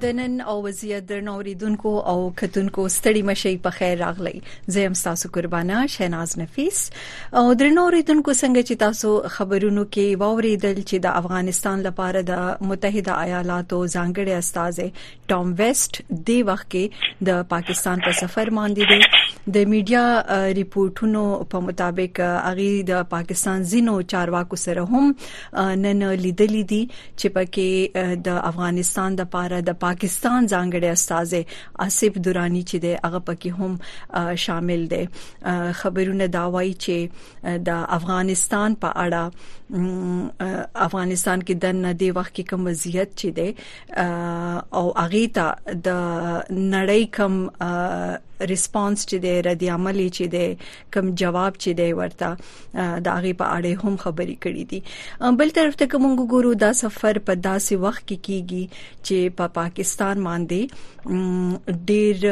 د نن او وضعیت درنو اوریدونکو او کتونکو ستړي مشي په خیر راغلی زم تاسو قربانا شیناز نفیس او درنو اوریدونکو څنګه چې تاسو خبرونو کې واوریدل چې د افغانستان لپاره د متحده ایالاتو ځانګړي استاذ ټام ویسټ دی وخت کې د پاکستان په سفر باندې دی د میډیا ریپورتونو په مطابق اغي د پاکستان زینو چارواکو سره هم نن لیدلې دي چې پکې د افغانستان د پاره د پاکستان ځانګړي استاد آصف دورانی چې د هغه پکې هم شامل دي خبرونه دا وایي چې د افغانستان په اړه افغانستان کې د ندی وخت کې کوم وضعیت چې دی او اغه ته د نړۍ کوم ریسپانس چې دی رد عمل چې دی کوم جواب چې دی ورته د هغه په اړه هم خبرې کړې دي بل طرف ته کوم ګورو دا سفر په داسې وخت کې کیږي چې په پا پاکستان باندې ډیر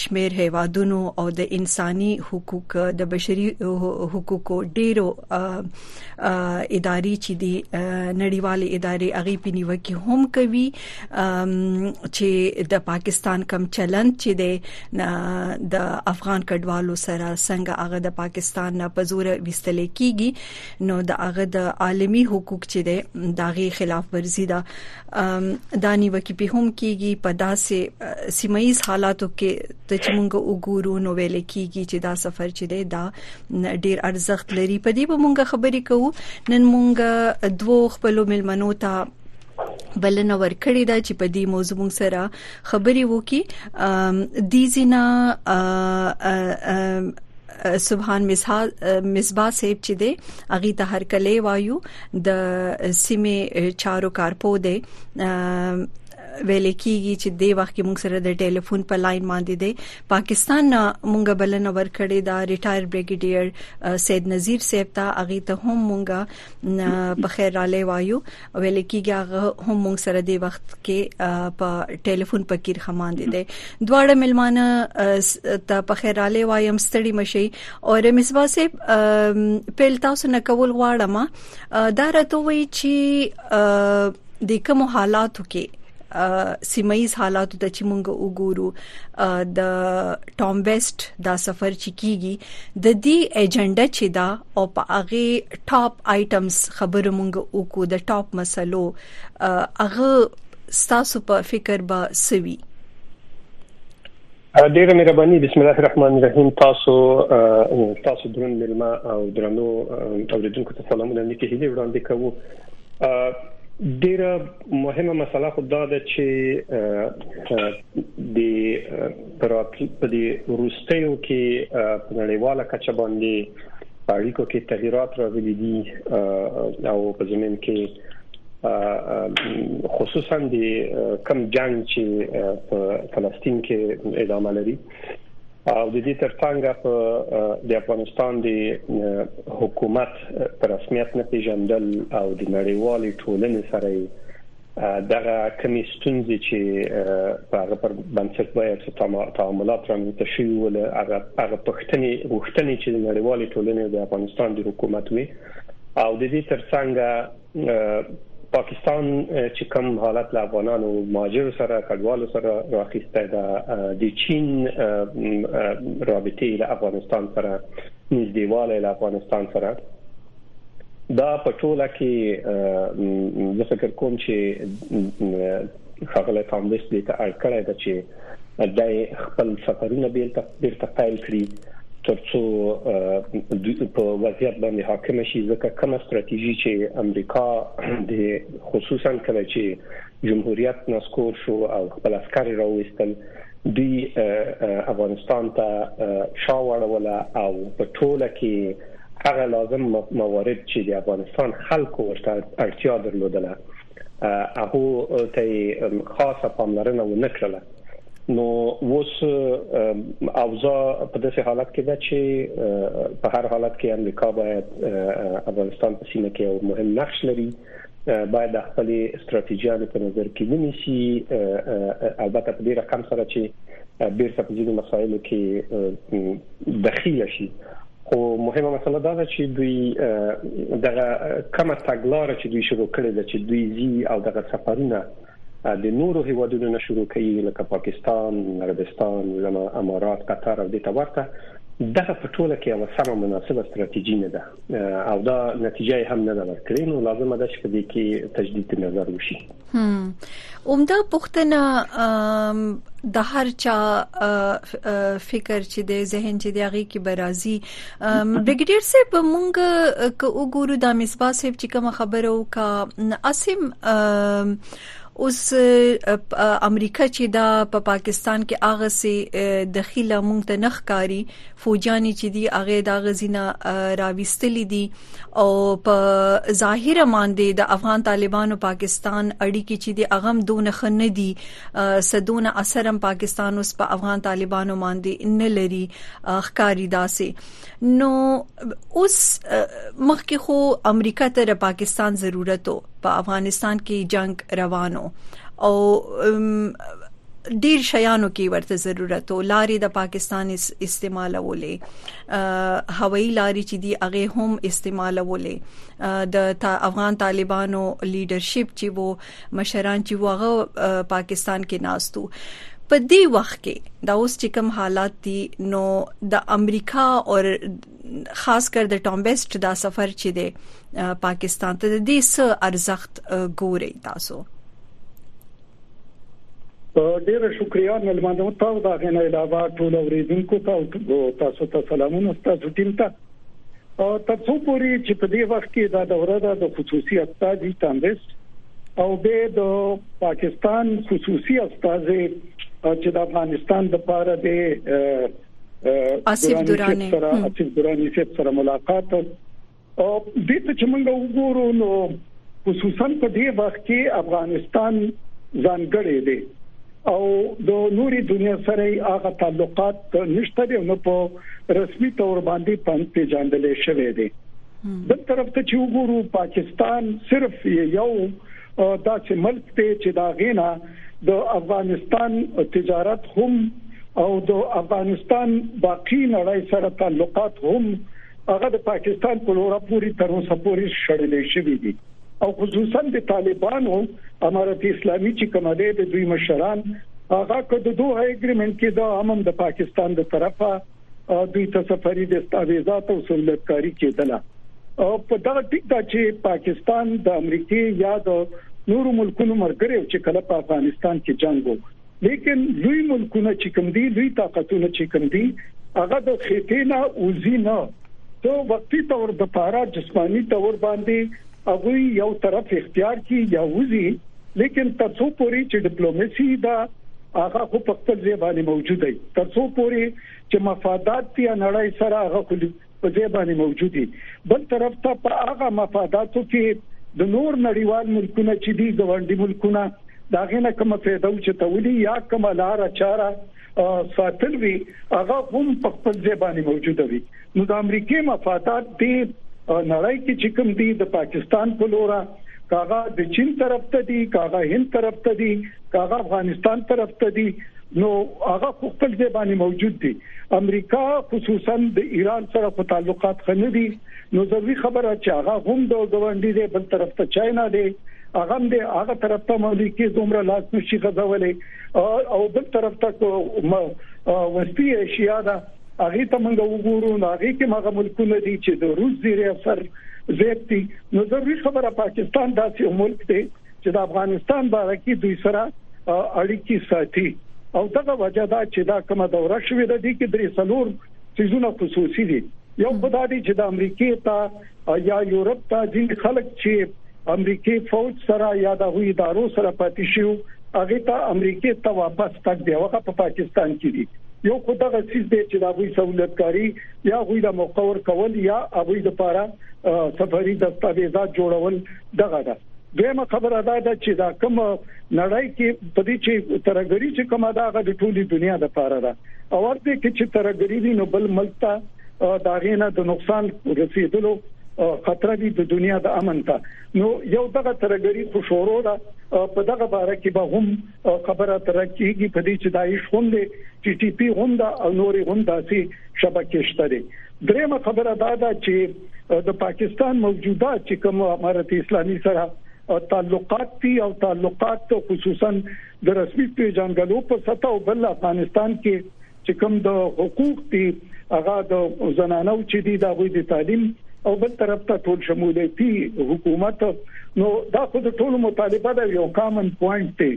شمیر هیوادونو او د انساني حقوق د بشري حقوقو ډیرو ادارې چې دي نړیوالې ادارې اغي پنیوکي هم کوي چې د پاکستان کم چلند چې د افغان کډوالو سره څنګه هغه د پاکستان نه پزور وستل کیږي نو د هغه د عالمی حقوق چې د داغي خلاف ورزي ده دانی وکی په هم کیږي په داسې سیمایز حالاتو کې ته چې مونږ وګورو نو ویل کیږي چې دا سفر چې دی دا ډیر ارزښت لري په دې به مونږ خبرې کوو نن مونږ دوه خپل ملمنو ته بلنه ورکړې ده چې په دې موضوع موږ سره خبري وکړي دي زینا سبحان مصباح صاحب چې دی اغه ته هر کله وایو د سیمه چارو کارپو دی ویل کیږي چې د وخت کې موږ سره د ټلیفون په لاين باندې دی پاکستان موږ بلنه ورکړې دا ریټایر بریګیډیر سید نذیر صاحب ته اغه ته هم موږ په خیر را لې وایو ویل کېږي هغه هم مونږ سره دی وخت کې په ټلیفون پکیر خمان دي دي دواړه ملمانه ته په خیر را لې وایم ستړي مشي او مصباح صاحب پیل تاسو نه کول غواړم دا راته وی چې د کوم حالاتو کې سیمایز حالاتو ته چې مونږ وګورو د ټام ویسټ دا سفر چې کیږي د دې ایجنډا چې دا او په هغه ټاپ آیټمز خبره مونږ وکړو د ټاپ مسلو هغه ستاسو په فکر به سوي ډیره مهرباني بسم الله الرحمن الرحیم تاسو تاسو درون ملما او درنو اوریدونکو ته سلامونه نیکه هیله وړاندې کوو ډیره مهمه مسله خو دا ده چې د راتل په دې روستیو کې په نړیواله کچه باندې اړیکو کې تغیرات راغلي دي او په زمين کې خصوصا د کم جنگ چې په فلسطین کې ادامه لري او د دې ترڅنګ په د افغانستان د حکومت پر رسمیت نه پیژندل او د نړیوالې ټولنې سره دغه کمی ستونزې چې په هغه پر بنسټ باید تعاملات رامنځته شي ول هغه هغه پښتني غوښتنې چې نړیوالې ټولنې د افغانستان د حکومت وي او د دې ترڅنګ پاکستان چې کوم حالت له افغانانو مهاجر سره کډوالو سره راخیسته دا د چین رابطې له افغانستان سره نږدېواله له افغانستان سره دا په ټوله کې زه فکر کوم چې خغله تامبس دې ته اړ کړی دا چې د خپل سفرونه بیرته بیرته پیل کړي ترڅو په وضعیت باندې حاکم شي ځکه کومه ستراتیژي چې امریکا د خصوصا کله چې جمهوریت نسکور شو او خپل عسكر راوستل دوی افغانستان ته شاوړوله او په ټوله کې هغه لازم موارد چې د افغانستان خلکو ورته اړتیا درلودله هغو ته خاصه پاملرنه ونه کړله نو اوس اوضاع په داسې حالت کې ده چې په هر حالت کې امریکا باید افغانستان په سیمه کې یو مهم نقش لري باید خپل ستراتیژیانه په نظر کې ونیسي البته په دې رقم سره چې بیرته په ځینو مسایلو کې دخیل شي خو مهمه مسله دا ده چې دوی دغه کمه تګلارې چې دوی شروع کړې ده چې دوی زی او دغه سفرونه د نورو هیوادونو نه شروع کوي لکه پاکستان، عربستان، لما امارات، قطر او د تورته دغه په ټوله کې یو سمه مناسبه ستراتیژي نه ده او دا نتیجه هم نه ده ورکړې نو لازم ده چې په دې کې تجدید نظر وشي اومدا پښتنه د هر چا فکر چې د ذهن چې د هغه کې برازي بریګیډیر صاحب مونږ ک وګورو د مصباح صاحب چې کوم خبره وکا اسیم اوس امریکا چې دا په پا پاکستان کې اغه سي دخیله مونږ ته نخکاری فوجیانې چې دي هغه دا غزینه راويستلې دي او په ظاهر باندې د افغان طالبانو پاکستان اړیکې چې دي هغه دونه خنه دي سدونه اثرم پاکستان اوس په افغان طالبانو باندې نه لري ښکاری داسې نو اوس مخکې خو امریکا ته د پاکستان ضرورت په افغانستان کې جنگ روانو او ډیر شیانو کې ورته ضرورت او لارې د پاکستان استعمالولې هوایی لارې چې دی هغه هم استعمالولې د افغان طالبانو لیډرشپ چې وو مشران چې وغه پاکستان کې ناستو په دې وخت کې دا اوس چې کوم حالات دي نو د امریکا او خاص کر د ټام بیسټ دا سفر چې دی پاکستان ته د دې څه ارزښت ګوري تاسو ډیره شکریا ملمنو ته او دا غنه علاوه ټول اوریدونکو ته او تاسو ته سلامونه تاسو ټیم ته تر څو پوري چې په دې وخت کې دا دوره ده د خصوصي استاد تامبس او به د پاکستان خصوصي استاد چې د افغانستان لپاره د آصف درانی سره آصف درانی سره ملاقات او دې ته چې موږ وګورو نو خصوصا په دې وخت کې افغانستان ځانګړی دی او د نوري دنیا سره هغه تعلقات نشته دی نو په رسمي تور باندې پم پیژندل شوی دی د طرف ته چې وګورو پاکستان صرف یو دا چې ملک ته چې دا غینا د افغانستان تجارت هم او د افغانستان باقی نړۍ سره تعلقات هم هغه د پاکستان په لور پوری تر اوسه پوری شړلې شوې دي او خصوصا د طالبانو امارت اسلامي چې کومه ده د دوی مشران هغه که د دوه اګریمنت کې دا هم د پاکستان د طرفه دوی ته سفري دستاویزات او سہولتکاری کېدله او په دغه ټیک دا چې پاکستان د امریکای یا د نورو ملکونو مرګري چې کله په افغانستان کې جنگ وو لیکن لوی ملکونه چې کوم دي لوی طاقتونه چې کوم دي هغه د خېټینا وزینه تو وقتی تور د پارا جسمانی تور باندې هغه یو طرف اختیار کی یا وزي لیکن تر څو پوري چې ډیپلوماسي دا هغه خو په خپل ځای باندې موجود دی تر څو پوري چې مفادات دی نړۍ سره هغه خو په ځای باندې موجود دي بل طرف ته په هغه مفاداتو کې د نور نړیوال ملکونه چې دي ګوندي ملکونه دا غینه کومه فائدہ چې تولي یا کومه لار چاره ساتل وي هغه هم په خپل ځای باندې موجود وي نو د امریکای مفادات دي نړۍ کې چې کوم دي د پاکستان په لور کاغه د چین طرف ته دي کاغه هند طرف ته دي کاغه افغانستان طرف ته دي نو هغه خپل ځای باندې موجود دي امریکا خصوصا د ایران سره په تعلقات خنه دي نو زوی خبره چې هغه هم د ګوندې دی بل طرف ته چاینا دی هغه هم د هغه طرف ته ملي کې دومره لاس نشي غځولې او بل طرف ته کوم وسپی ایشیا دا هغه ته موږ وګورو نو هغه کې مغه ملکونه دي چې د روس زیر اثر زیات دي نو ضروري خبره پاکستان داسې ملک دی چې د افغانستان باره کې دوی سره اړیکی ساتي او دغه وجه دا چې دا کومه دوره شوې ده د کې درې سلور سيزونه خصوصي دي یو خدای دې چې د امریکای ته یا یورپ ته ځینې خلک چې امریکای فوج سره یا د هوی ادارو سره پاتې شو هغه ته امریکای ته واپس تک دی هغه په پاکستان کې دي یو خو دا غسیز دی چې دا غوي سہولتکاری یا غوي د مقور کول یا غوي د پاره سفري دستاویزات جوړول دغه ده دیمه خبره دا ده چې دا کوم نړۍ کې په دې چې ترګری چې کومه دا غو ټولي دنیا د پاره ده او ورته کې چې ترګری وي نو بل ملک ته دا غینه د نقصان رسیدلو خطر دی د دنیا د امن ته نو یو دغه ترګری خو شورو ده په دغه باره کې به هم خبره تر کېږي په دې چې دایښ هم دی ټي ټي پی هم دا او نور هم داسي شبکې شته دي درېمه خبره دا ده چې د پاکستان موجوده چې کوم امارت اسلامي سره تعلقات دي او تعلقات خصوصا د رسمي پیژنګلو په سطح او بل افغانستان کې چې کوم د حقوق دي هغه د زنانو چې دي د غوي د تعلیم او بل طرف ته ټول شمولیتي حکومت نو دا خو د ټولو مطالبه ده یو کامن پوینټ دی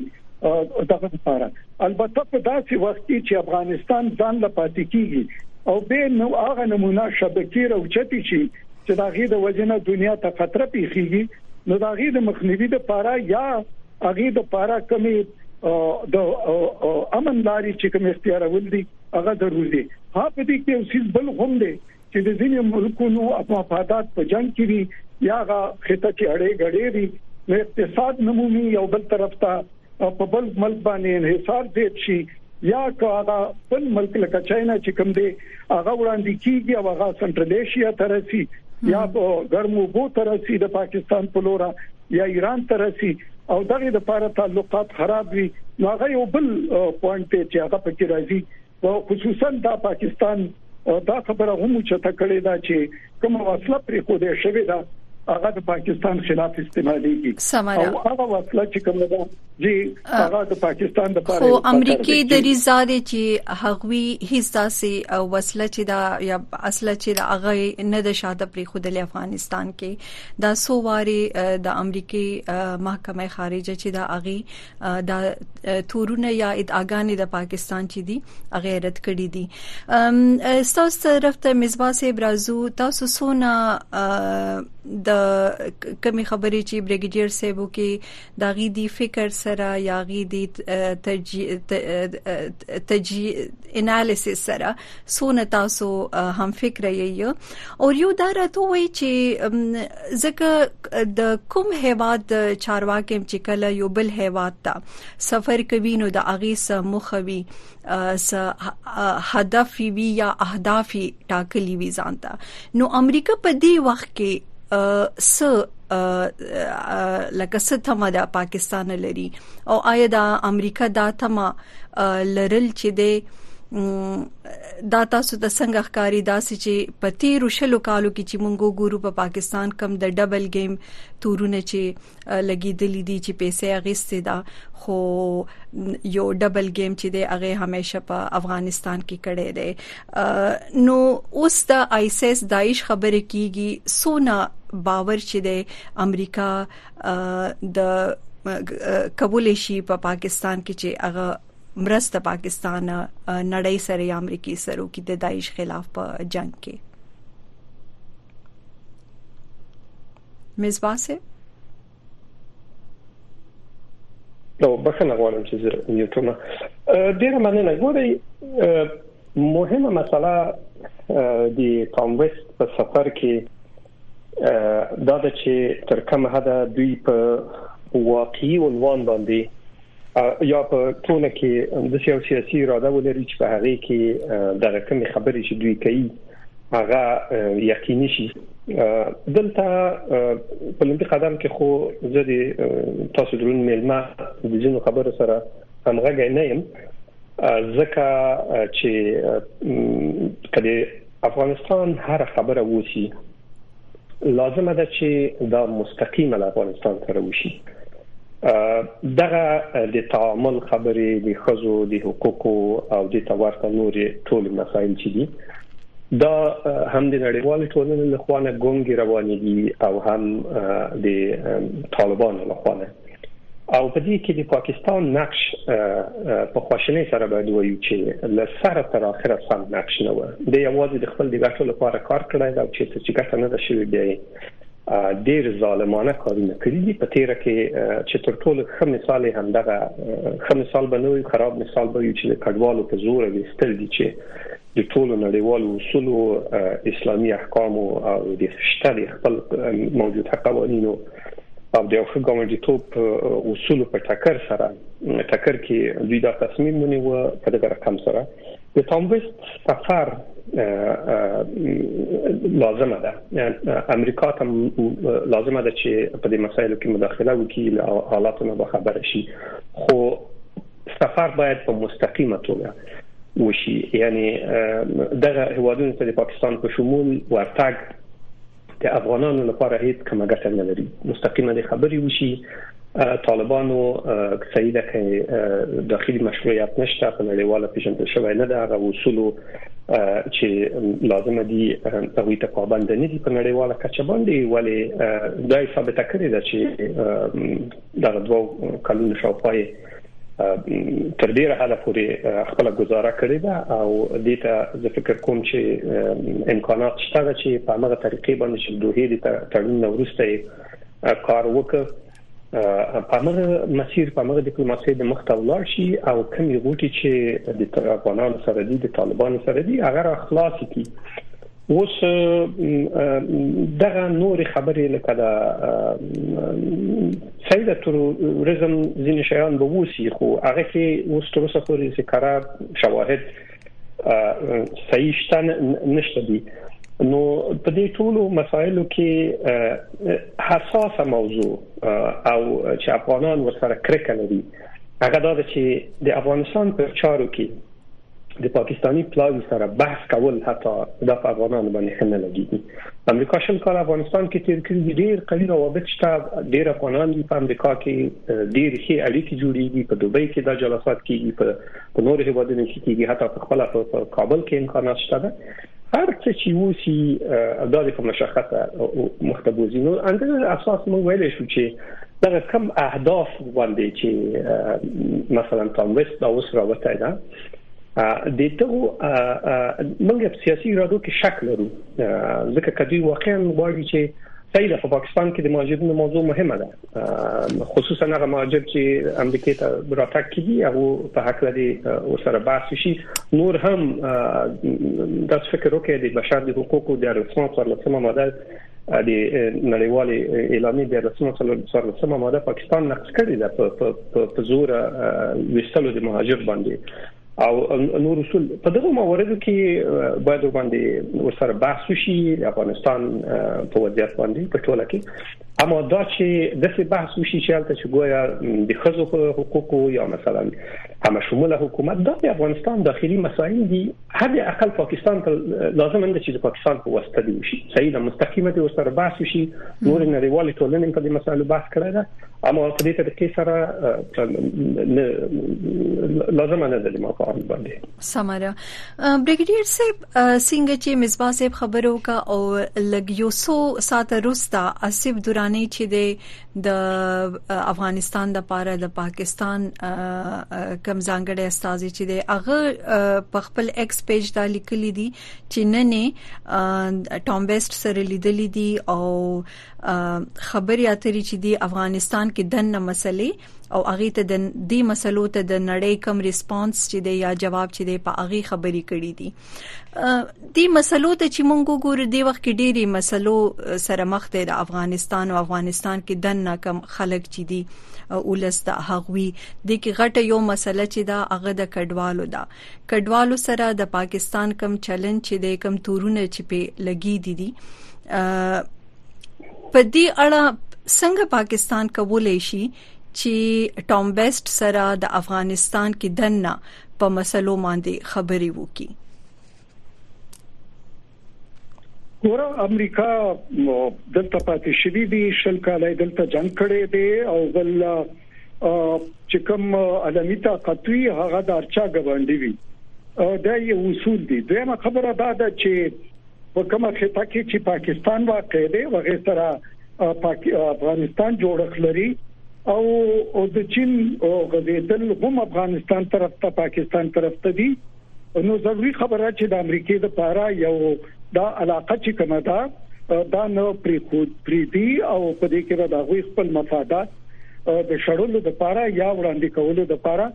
دغه لپاره البته په داسې وخت کې چې افغانستان ځان لا پاتې کیږي او به نو هغه نمونه شبکې راوچتي شي چې دا غي د وجنه دنیا ته خطر پیخیږي نو دا غي د مخنیوي لپاره یا هغه د لپاره کومې د امن لاري چې کوم اختیارول دي هغه ضروري دي ها په دې کې یو څه بل هم دي چې د ځینې ملکونو مفادات په جنگ کې دي یا هغه خطه چې اړې غړې دي نو اقتصاد نمومي یو بل طرف ته په بل ملک باندې انحصار زیات شي یا که هغه بل ملک لکه چاینا چې کوم دي هغه وړاندې کیږي او هغه سنټرل ایشیا ته رسي یا په ګرمو بو ته رسي د پاکستان په لور یا ایران ته رسي او دغه د پاره تعلقات خراب وي نو هغه یو بل پوینټ چې هغه پکې راځي او خصوصا د پاکستان دا خبره هم چې تکړه ده چې کوم وسله پرې خوده شوې ده هغه د پاکستان خلاف استعمالېږي او هغه وسله چې کوم ده جی هغه د پاکستان د پاره خو امریکای د ریزا دي چې هغوی هیڅ داسې وسله چې دا یا اصله چې دا هغه نه د شاده پرې خود له افغانستان کې دا سو واري د امریکای محکمه خارجه چې دا هغه دا تورونه یا ادعاګانې د پاکستان چې دي غیرت کړې دي تاسو طرف ته مزبا سي برازو تاسو سونه د کمی خبرې چې بریګیډیر سیبو کې دا غي دی فکر سره یا غي دی تجی تجی انالیسس سره سونه تاسو هم فکر یې او یو دا راته وایي چې ځکه د کوم هیواد چارواکي چې کله یو بل هیواد ته سفر کوي نو د اغي سره مخوي هدف وی یا اهداف ټاکلي وي ځانته نو امریکا په دې وخت کې س لکه ستمه د پاکستان لري او آیا د امریکا دا تمه لرل چې د دا تاسو د څنګه ښکاری داسې چې په تیرو شلو کالو کې چې مونږ ګورو په پاکستان کم د ډبل گیم تورونه چې لګیدلې دي چې پیسې اغستې ده خو یو ډبل گیم چې دی هغه همیشه په افغانستان کې کړی دی نو اوس د آیسس دایښ خبره کیږي سونا باور چې دی امریکا د کولې شي په پاکستان کې چې هغه مرسته پاکستان نړۍ سره امریکای سره کې د داعش خلاف په جنگ کې مزبا سه نو بخنه غواړم چې زه یو کوم ډیر مننه ګورئ مهمه مسله د کاموس په سفر کې دا د چې تر کوم حد دوی په واقعي عنوان باندې یا په ټول کې د سیاسي اراده ولري چې په هغه کې د کوم خبرې چې دوی کوي هغه یقیني شي دلته په لومړي قدم کې خو زه د تاسو درون ملما د ځینو خبرو سره همغږی نه یم ځکه چې کله افغانستان هر خبره وسی لازمه ده چې دا مستقیما له افغانستان سره وشي دغه د تعامل خبرې د خزو د حقوقو او د تورته نور ټول مسایل چې دي دا هم د نړیوال ټولنې له خوانه ګونګي روان دي او هم د طالبانو له خوانه او په دې کې د پاکستان نقش په خوشنۍ سره باید وایو چې له سره تر اخره سم نقش نه و د یوازې د خپل د ګټو لپاره کار کړی دا چې څه چې ګټه نه ده شوې دی ډیر ظالمانه کارونه کړی دي په تیر کې چې تر ټولو ښه مثال هم دغه ښه مثال بنوي خراب مثال به وي چې کډوالو په زور وستل دي چې د ټولو نړیوالو اصولو اسلامي احکام او د شته د خپل موجوده قوانینو او د یو ګاونډیتوب اصولو په ټکر سره ټکر کې دوی دا تصمیم ونیو په دغه رقم سره د تامویست سفر لازمه ده امریکا ته لازمه ده چې په دې مسایلو کې مداخله وکړي او حالاتو نه خبر شي خو سفر باید په مستقیمه توګه وشي یعنی دغه هوادونو ته د پاکستان په شمول ورتګ د افغانانو لپاره هیڅ کومه ګټه نه لري مستقیمه د خبري وشي طالبانو سعید کې داخلي مشروعیت نشته په نړیواله پیژندل شوی نه ده هغه اصول چې لازم دي هغه ته پابند نه دي په نړیواله کچه باندې ولی دا ثابت کړی دا چې دا دوه کلونه شاوخوا تر ډیره حاله پورې خپل گزاره کړې ده او دې ته زه فکر کوم چې امکانات شته چې په هغه طریقې باندې چې دوه دې تړون نورسته کار وکړي په هغه مسیر په هغه ډیپلوماسي د مخته ولاړ شي او کوم یو غوټي چې د افغانانو سره دي د طالبانو سره دي هغه را خلاص کی اوس دغه نور خبرې لکه دا سیده تروریزم ځینې شیان به وسی خو هغه کې اوس تر اوسه پورې چې کارا شواهد صحیح شته نشته دي نو په دې ټولو مسایلو کې حساسه موضوع او چې افغانان ورسره کرکه لري هغه دا چې د افغانستان په چارو کې د پاکستاني پلاوي سره بحث کول حتی د افغانانو باندې ښه نه لګي امریکا شل کال افغانستان کې تیر کړی دی ډیر قوي روابط شته ډیر افغانان دي په امریکا کې ډیر ښه اړیکې جوړیږي په دوبۍ کې دا جلسات کیږي په نور هیوادونو کې کیږي حتی په خپل په کابل کې امکانات شته هر څه چې وسی دا د مشخصه مخته بوزي نو اندر اساس مو ویل شو چې دا کم اهداف باندې چې مثلا کانګرس دا اوس راوته ده د دغه موږ په سیاسي ارادو کې شک لرو ځکه کدی واقعا غواړي چې سیده په پاکستان کې د ماجرونو موضوع مهمه ده خصوصا هغه مهاجر چې امریکای ته راتګ کوي او په حق لري وسره بحث شي نور هم د فکر وکړي د بشر د حقوقو د رسمو پر لسمه ماده د نړیوالې اعلامیې د رسمو پر لسمه ماده پاکستان نقض کړی ده په زور وستلو د مهاجر باندې او نور اصول په دغه مواردو کې باید باندې ورسره بحث وشي افغانستان په وضعیت باندې په ټوله کې اما دا چې د څه بحث وشي چې حالت چې ګویا د خزو حقوقو یا مثلا هم شموله حکومت د افغانستان داخلي مسایل دي هر اقل پاکستان ته لازم نه چې د پاکستان په واسطه دی وشي صحیح ده مستقیمه د ورسره بحث وشي نور نړیوال ټولنې په دې مسایلو بحث کړی اما په دې طریقې سره لازم نه ده ما په اړه باندې سماره بریګیډیر صاحب څنګه چې مصباح صاحب خبرو کا او لګ یو سو سات روستا اسف دورانی چې د افغانستان د پاره د پاکستان کم ځانګړی استاد چې دی هغه په خپل ایکس پیج دا لیکلی دی چې نن ټام بیسټ سره لیدلې دي او خبري اترې چې دی افغانستان کې دنه مسلې او هغه ته د دې مسلو ته د نړۍ کم ریسپانس چې دی یا جواب چې دی په هغه خبري کړې دي دې مسلو ته چې مونږ وګورو د وخت کې ډېری مسلو سره مخ دی د افغانستان او افغانستان کې دنه کم خلک چې دي ولست هغوي د کې غټه یو مسله چې دا هغه د کډوالو ده کډوالو سره د پاکستان کم چلن چې د کم تورونه چې په لګي دي دي په دې اړه څنګه پاکستان کولای شي چې ټام بیسټ سره د افغانستان کې دنه په مسلو باندې خبري وکړي ګوره امریکا دلته پاتې شوې دي شل کاله دلته جنگ کړي دي او بل چې کوم عالمي طاقت وي هغه د ارچا غونډي وي دا یو اصول دی دویمه خبره دا ده چې په کومه خطه کې چې پاکستان واقع دی وغه سره افغانستان جوړخ لري او د چین غزیدل هم افغانستان طرف ته پاکستان طرف ته دي نو ضروري خبره چې د امریکای د پاره یو دا علاقه چې کومه ده دا نو پری خود پری دی او په دې کې به د غوي خپل مفادات د شړلو د پاره یا وړاندې کولو د پاره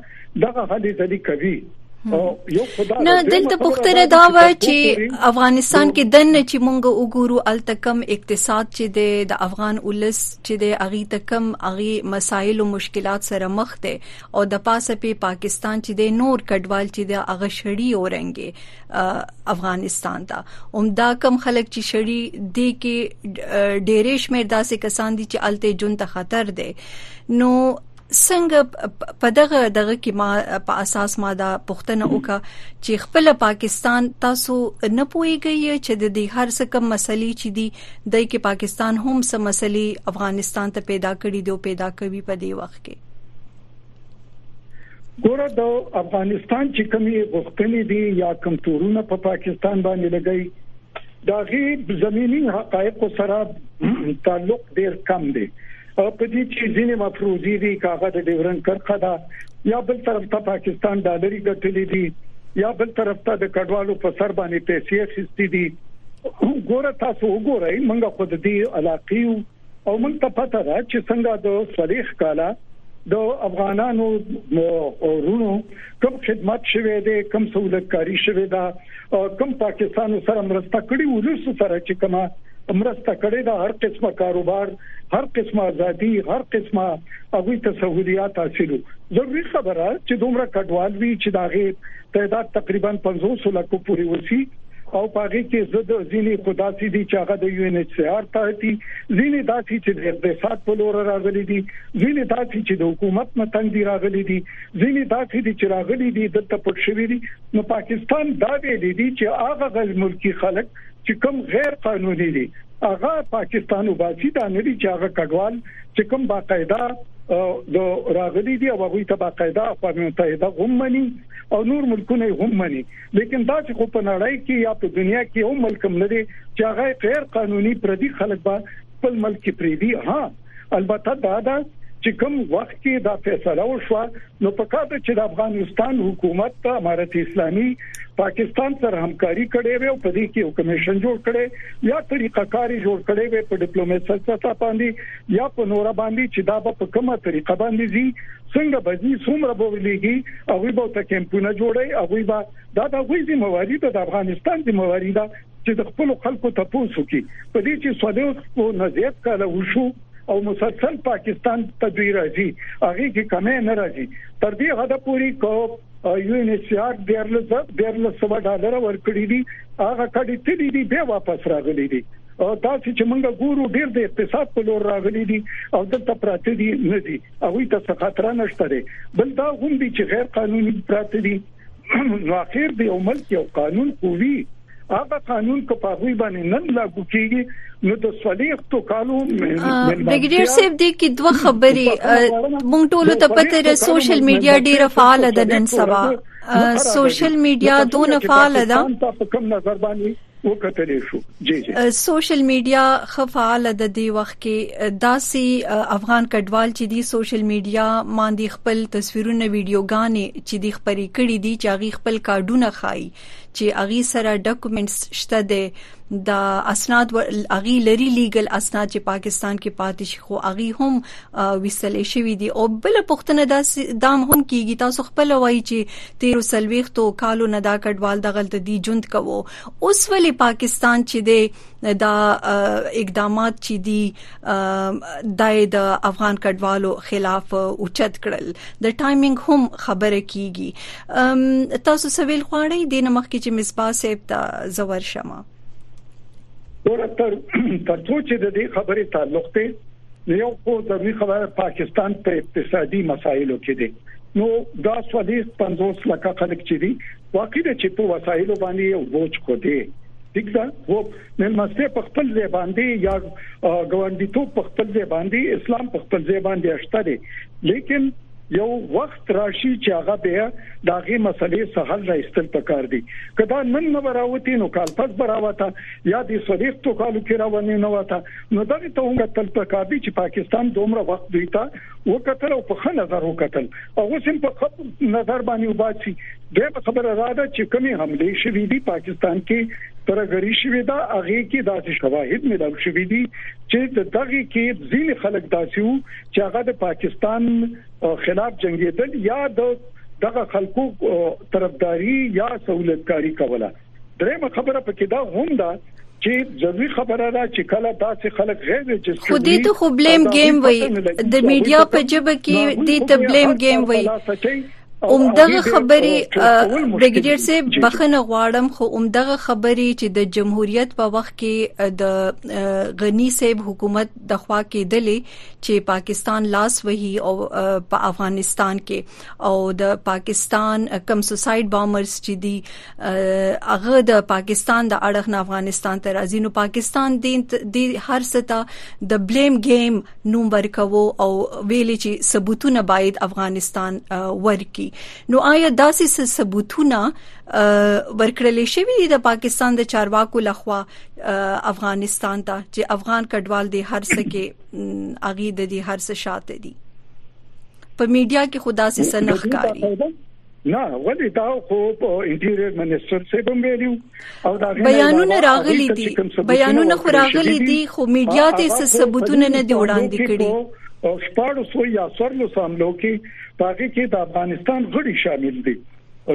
دغه هلي ځلې کوي نه دلته پوښتنه دا و چې افغانستان کې د نه چې مونږ وګورو التکم اقتصاد چې د افغان ولس چې د اغي تکم اغي مسایل او مشکلات سره مخ دي او د پاسه په پاکستان چې د نور کډوال چې د اغه شړی اورنګي افغانستان ته هم دا کم خلک چې شړی دی کې ډېرې شمیر داسې کسان دي چې الته جون ته خطر دی نو څنګه په دغه دغه کې ما په اساس ما دا پښتنه وکړه چې خپل پاکستان تاسو نه پويږئ چې د دې هر څه کم مسلې چې دي د کې پاکستان هم سم مسلې افغانستان ته پیدا کړې دي او پیدا کوي په دې وخت کې ګوره د افغانستان چې کومې غوښتنې دي یا کوم تورونه په پاکستان باندې لګي دا غي زميني حقایق سره تعلق ډیر کم دی او په دې چې ځینې مفروضي دي کاغه د ډیورن کرخه دا یا بل طرف ته پاکستان ډالري ګټلې دي یا بل طرف ته د کډوالو په سر باندې پیسې خستې دي ګوره تاسو وګورئ موږ خو د دې علاقې او موږ ته پته ده چې څنګه د صلیح کاله د افغانانو ورونو کوم خدمت شوه دي کوم سہولتکاری شوه دا کوم پاکستان سره مرسته کړې ولوس سره چې کومه مرسته کړې دا هر قسمه کاروبار هر قسمه ازادي هر قسمه هغه ته سہولیات حاصلو ضروري خبره چې دومره کډوال وی چې داغه تعداد تقریبا 500 لکو پورې وسی او پاګه کې زد ځینی خداسي دي چې هغه د یو ان ایچ سی آر ته دي ځینی داسي چې د اقتصاد په لور راغلي دي ځینی داسي چې د حکومت نه تنګ دي راغلي دي ځینی داسي دي چې راغلي دي د تپټ شوی دي نو پاکستان دا ویلي دي چې هغه غیر ملکی خلک چې کوم غیر قانوني دي هغه پاکستان وباسي دا نه دي چې هغه کډوال چې کوم باقاعده د راغلي دي او هغه ته باقاعده اقوام متحده هم مني او نور ملکونه هم مني لیکن دا چې خو په نړۍ کې یا په دنیا کې هم ملک هم لري چې هغه غیر قانوني پردي خلک به خپل ملک کې پریدي ها البته دا ده چې کوم وخت کې دا فیصله وشو نو په کار چې د افغانستان حکومت ته امارت اسلامي پاکستان سره همکاري کړې وي او په دې کې یو کمیشن جوړ کړي یا طریقه کاری جوړ کړي وي په ډیپلوماسي سره باندې یا په نور باندې چې دا په کومه طریقه باندې زی څنګه به دي څومره به ولېږي او وي به ته کمپونه جوړي او وي به دا د غوي ذمہ واري ده د افغانستان ذمہ واري ده چې د خپل خلکو تاسو کې په دې چې سولې او نزيات کاله وشو او مسلسل پاکستان ته دوی راځي هغه کې کمه نه راځي تر دې حد پوري کو یو ان ایچ آر ډیرلس ډیرلس سو ډالر ورکړي دي هغه کډي تللی دي به واپس راغلي دي او دا چې موږ ګورو ډیر د اقتصاد په لور راغلي دي او دلته پراته دي نه دي هغه ته خطر نشته بل دا غونډي چې غیر قانوني پراته دي نو اخر دی یو ملک یو قانون کوي هغه قانون که په غوي باندې نن لاګو کیږي نو د سولېختو کالو بریګیډیر صاحب دې کې دوه خبرې مونږ ټول ته پته لري سوشل میډیا ډیره فعاله ده نن سبا سوشل میډیا دونه فعاله ده په کوم نظر باندې وکتلی شو جی جی. سوشل میډیا ښه فعاله ده دی وخت کې داسي افغان کډوال چې دی سوشل میډیا ماندی خپل تصویرونه ویډیوګانې چې دی خبرې کړي دي چې هغه خپل کارډونه خای چې هغه سره ډاکومېنټس شته دی دا اسناد هغه لري لیګل اسناد چې پاکستان کې پاتې شي خو هغه هم ویستل شوی دی او بل پښتنه دا دام هم کیږي تاسو خپل وایي چې تیر سلويختو کالو نه دا کډوال د غلط دی جوند کوو اوس ولی پاکستان چې دی دا اقدامات چې دی دای د افغان کډوالو خلاف اوچت کړل د ټایمینګ هم خبره کیږي تاسو سویل خواړی د نمخ کې چې مصباح صاحب ته زور شمه ورته تر څو چې د دې خبرې تعلق ته نو یو خو ضروري خبره پاکستان په اقتصادي مسایلو کې دي نو دا سولې 50 لک خلک چې دي واقعي چې په وسایلو باندې یو بوج خو دي ټیک ده خو ملمسته په خپل ځای باندې یا ګوندیتوب په خپل ځای باندې اسلام په خپل ځای باندې اشته دي لیکن یو وخت راشي چې هغه به دا غي مسلې سهل راستل پکار دي کدا نن نه براوتی نو کال پس براوته یا د صدیق تو کالو کې راونی نه وته نو دا ته هم تل پکار دي چې پاکستان دومره وخت دوی ته وکتل او په خه نظر وکتل او اوس هم په خپ نظر باندې وباسي د خبره را ده چې کومي حمله شوې دي پاکستان کې ترغري شوې ده هغه کې داسې شواهد ملاو شوې دي چې د دغه کې ځین خلک داسې وو چې هغه د پاکستان خلاف جنگیدل یا د دغه خلکو طرفداري یا سہولتکاری کوله درېمه خبره پکې دا هم ده چې ځوی خبره ده چې کله داسې خلک غیر رجسټر خو دې ته خو بلیم گیم وای د میډیا په جبه کې دې ته بلیم گیم وای اومدغه خبري بریګیډیر سي بخنه غواړم خو اومدغه خبري چې د جمهوریت په وخت کې د غنی صاحب حکومت د خوا کې دلی چې پاکستان لاس وهي او په افغانستان کې او د پاکستان کم سوساید بامرز چې دي هغه د پاکستان د اړخ نه افغانستان ته راځي نو پاکستان د هر ستا د بلیم گیم نوم ورکوو او ویلي چې ثبوتونه باید افغانستان ورکي نو آیا داسې ثبوتونه ورکړل شوی د پاکستان د چارواکو لخوا افغانستان ته چې افغان کډوال د هر څه کې اغي د دې هر څه شاته دي په میډیا کې خدا سي سنخ کاری نه ولې دا خو انټیریر منسټر څه بم ویلو او دا بیانونه راغلي دي بیانونه خو راغلي دي خو میډیا ته څه ثبوتونه نه دی وړاندې کړي او شپږ سو یا سر له ساملو کې پاګه کې د افغانستان غړي شامل دي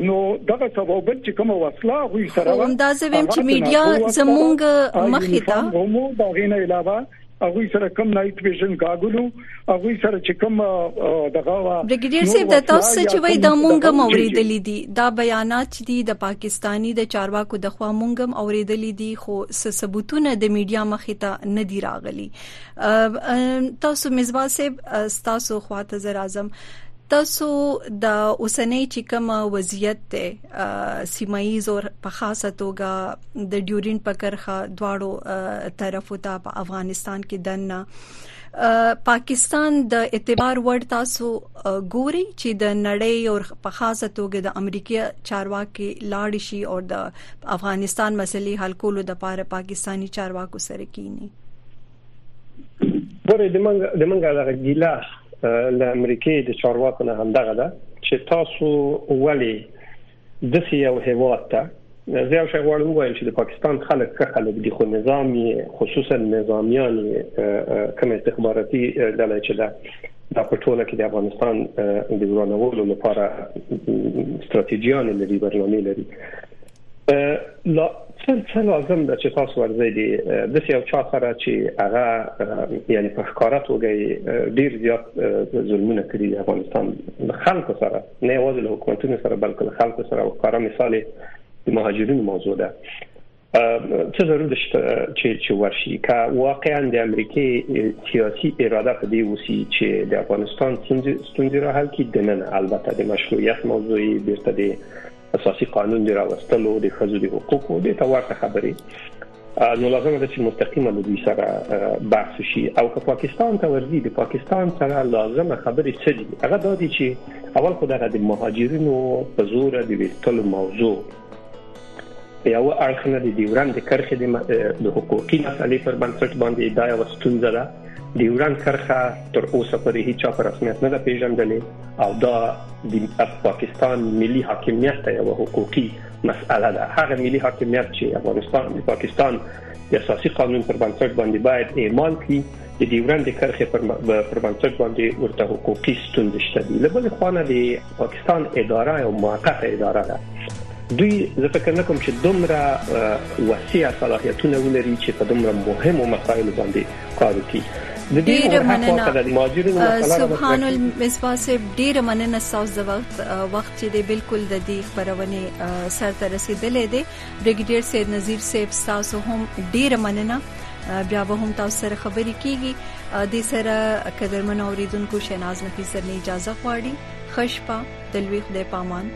نو دغه سبب بل چې کوم وسله وي سره هم دا زویم چې میډیا زمونږ مخې ته هم دا غینه علاوه هغه سره کم نایټ ویژن غاګلو هغه سره چې کم دغه بریګیډیر صاحب د تاسو چې وای د مونږ موریدلې دي دا بیانات دي د پاکستانی د چارواکو د خوا مونږ اوریدلې دي خو ثبوتونه د میډیا مخې ته نه دی راغلي تاسو مزوال صاحب تاسو خواته زر اعظم تاسو د اوسنۍ چې کوم وضعیت ته سیمایز او په خاصه توګه د ډیورین په کرخه دواړو طرفو ته په افغانستان کې دنه پاکستان د اعتبار وړ تاسو ګوري چې د نړۍ او په خاصه توګه د امریکای چارواکي لاړ شي او د افغانستان مسلې حل کولو لپاره پاکستانی چارواکو سره کینی ګوره د منګه د منګه دغه ګیله له امریکای د چارواکو نه هم دغه ده چې تاسو ولی د سی یو هیواد ته زه یو شی غواړم وایم چې د پاکستان خلک که خلک دي خو نظامی خصوصا نظامیان کوم استخباراتي ډله چې ده دا په ټوله کې د افغانستان د ورانولو لپاره ستراتیژیان لري برنامه لري لا څه څه لازم ده چې تاسو ورځي دي د یو چا سره چې هغه یعنی په ښکارا توګه ډیر زیات ظلمونه کړی د افغانستان خلکو سره نه یوازې له حکومتونو سره بلکې له خلکو سره او ښکارا مثال د مهاجرینو موضوع ده څه ضرور شته چې چې ورشي که واقعا د امریکای سیاسي اراده په دې وسی چې د افغانستان ستونزې را حل کړي د نن البته د مشروعیت موضوع بیرته د اساسي قانون د راوستلو د خزو د حقوقو د تورته خبرې نو لازم ده چې مستقیمه له دوی سره بحث شي او که پاکستان ته ورځي د پاکستان سره لازمه خبرې څه دي هغه دا دي چې اول خو دغه د مهاجرینو په زور د ویستلو موضوع یو اړخ نه دی د ورند کرخې د حقوقي مسلې پر بنسټ باندې دا یو ستونزه ده ډیورند کرخه تر اوسه پورې هیڅ په رسمیت نه ده پیژندلې او دا د پاکستان ملي حاکمیت ته یو حقوقي مسأله ده هغه ملي حاکمیت چې افغانستان د پاکستان د اساسي قانون پر بنسټ باندې باید اعمال کړي د ډیورند کرخه پر بنسټ باندې ورته حقوقي ستونزې شته دي لبل خوانه د پاکستان اداره او موقته اداره ده دوی زه فکر نه کوم چې دومره وسیع صلاحیتونه ولري چې په دومره مهمو مسایلو باندې کار وکړي د دې ورته د مهاجرینو مسله سبحان المصباح صاحب ډیر مننه تاسو د وخت وخت چې د بالکل د دې خبرونه سر ته رسیدلې دي بریګیډیر سید نذیر صاحب تاسو هم ډیره مننه بیا به هم تاسو سره خبرې کیږي د سره قدرمن اوریدونکو شناز نفیس سره اجازه غواړي خشپا دلوي خدای پامان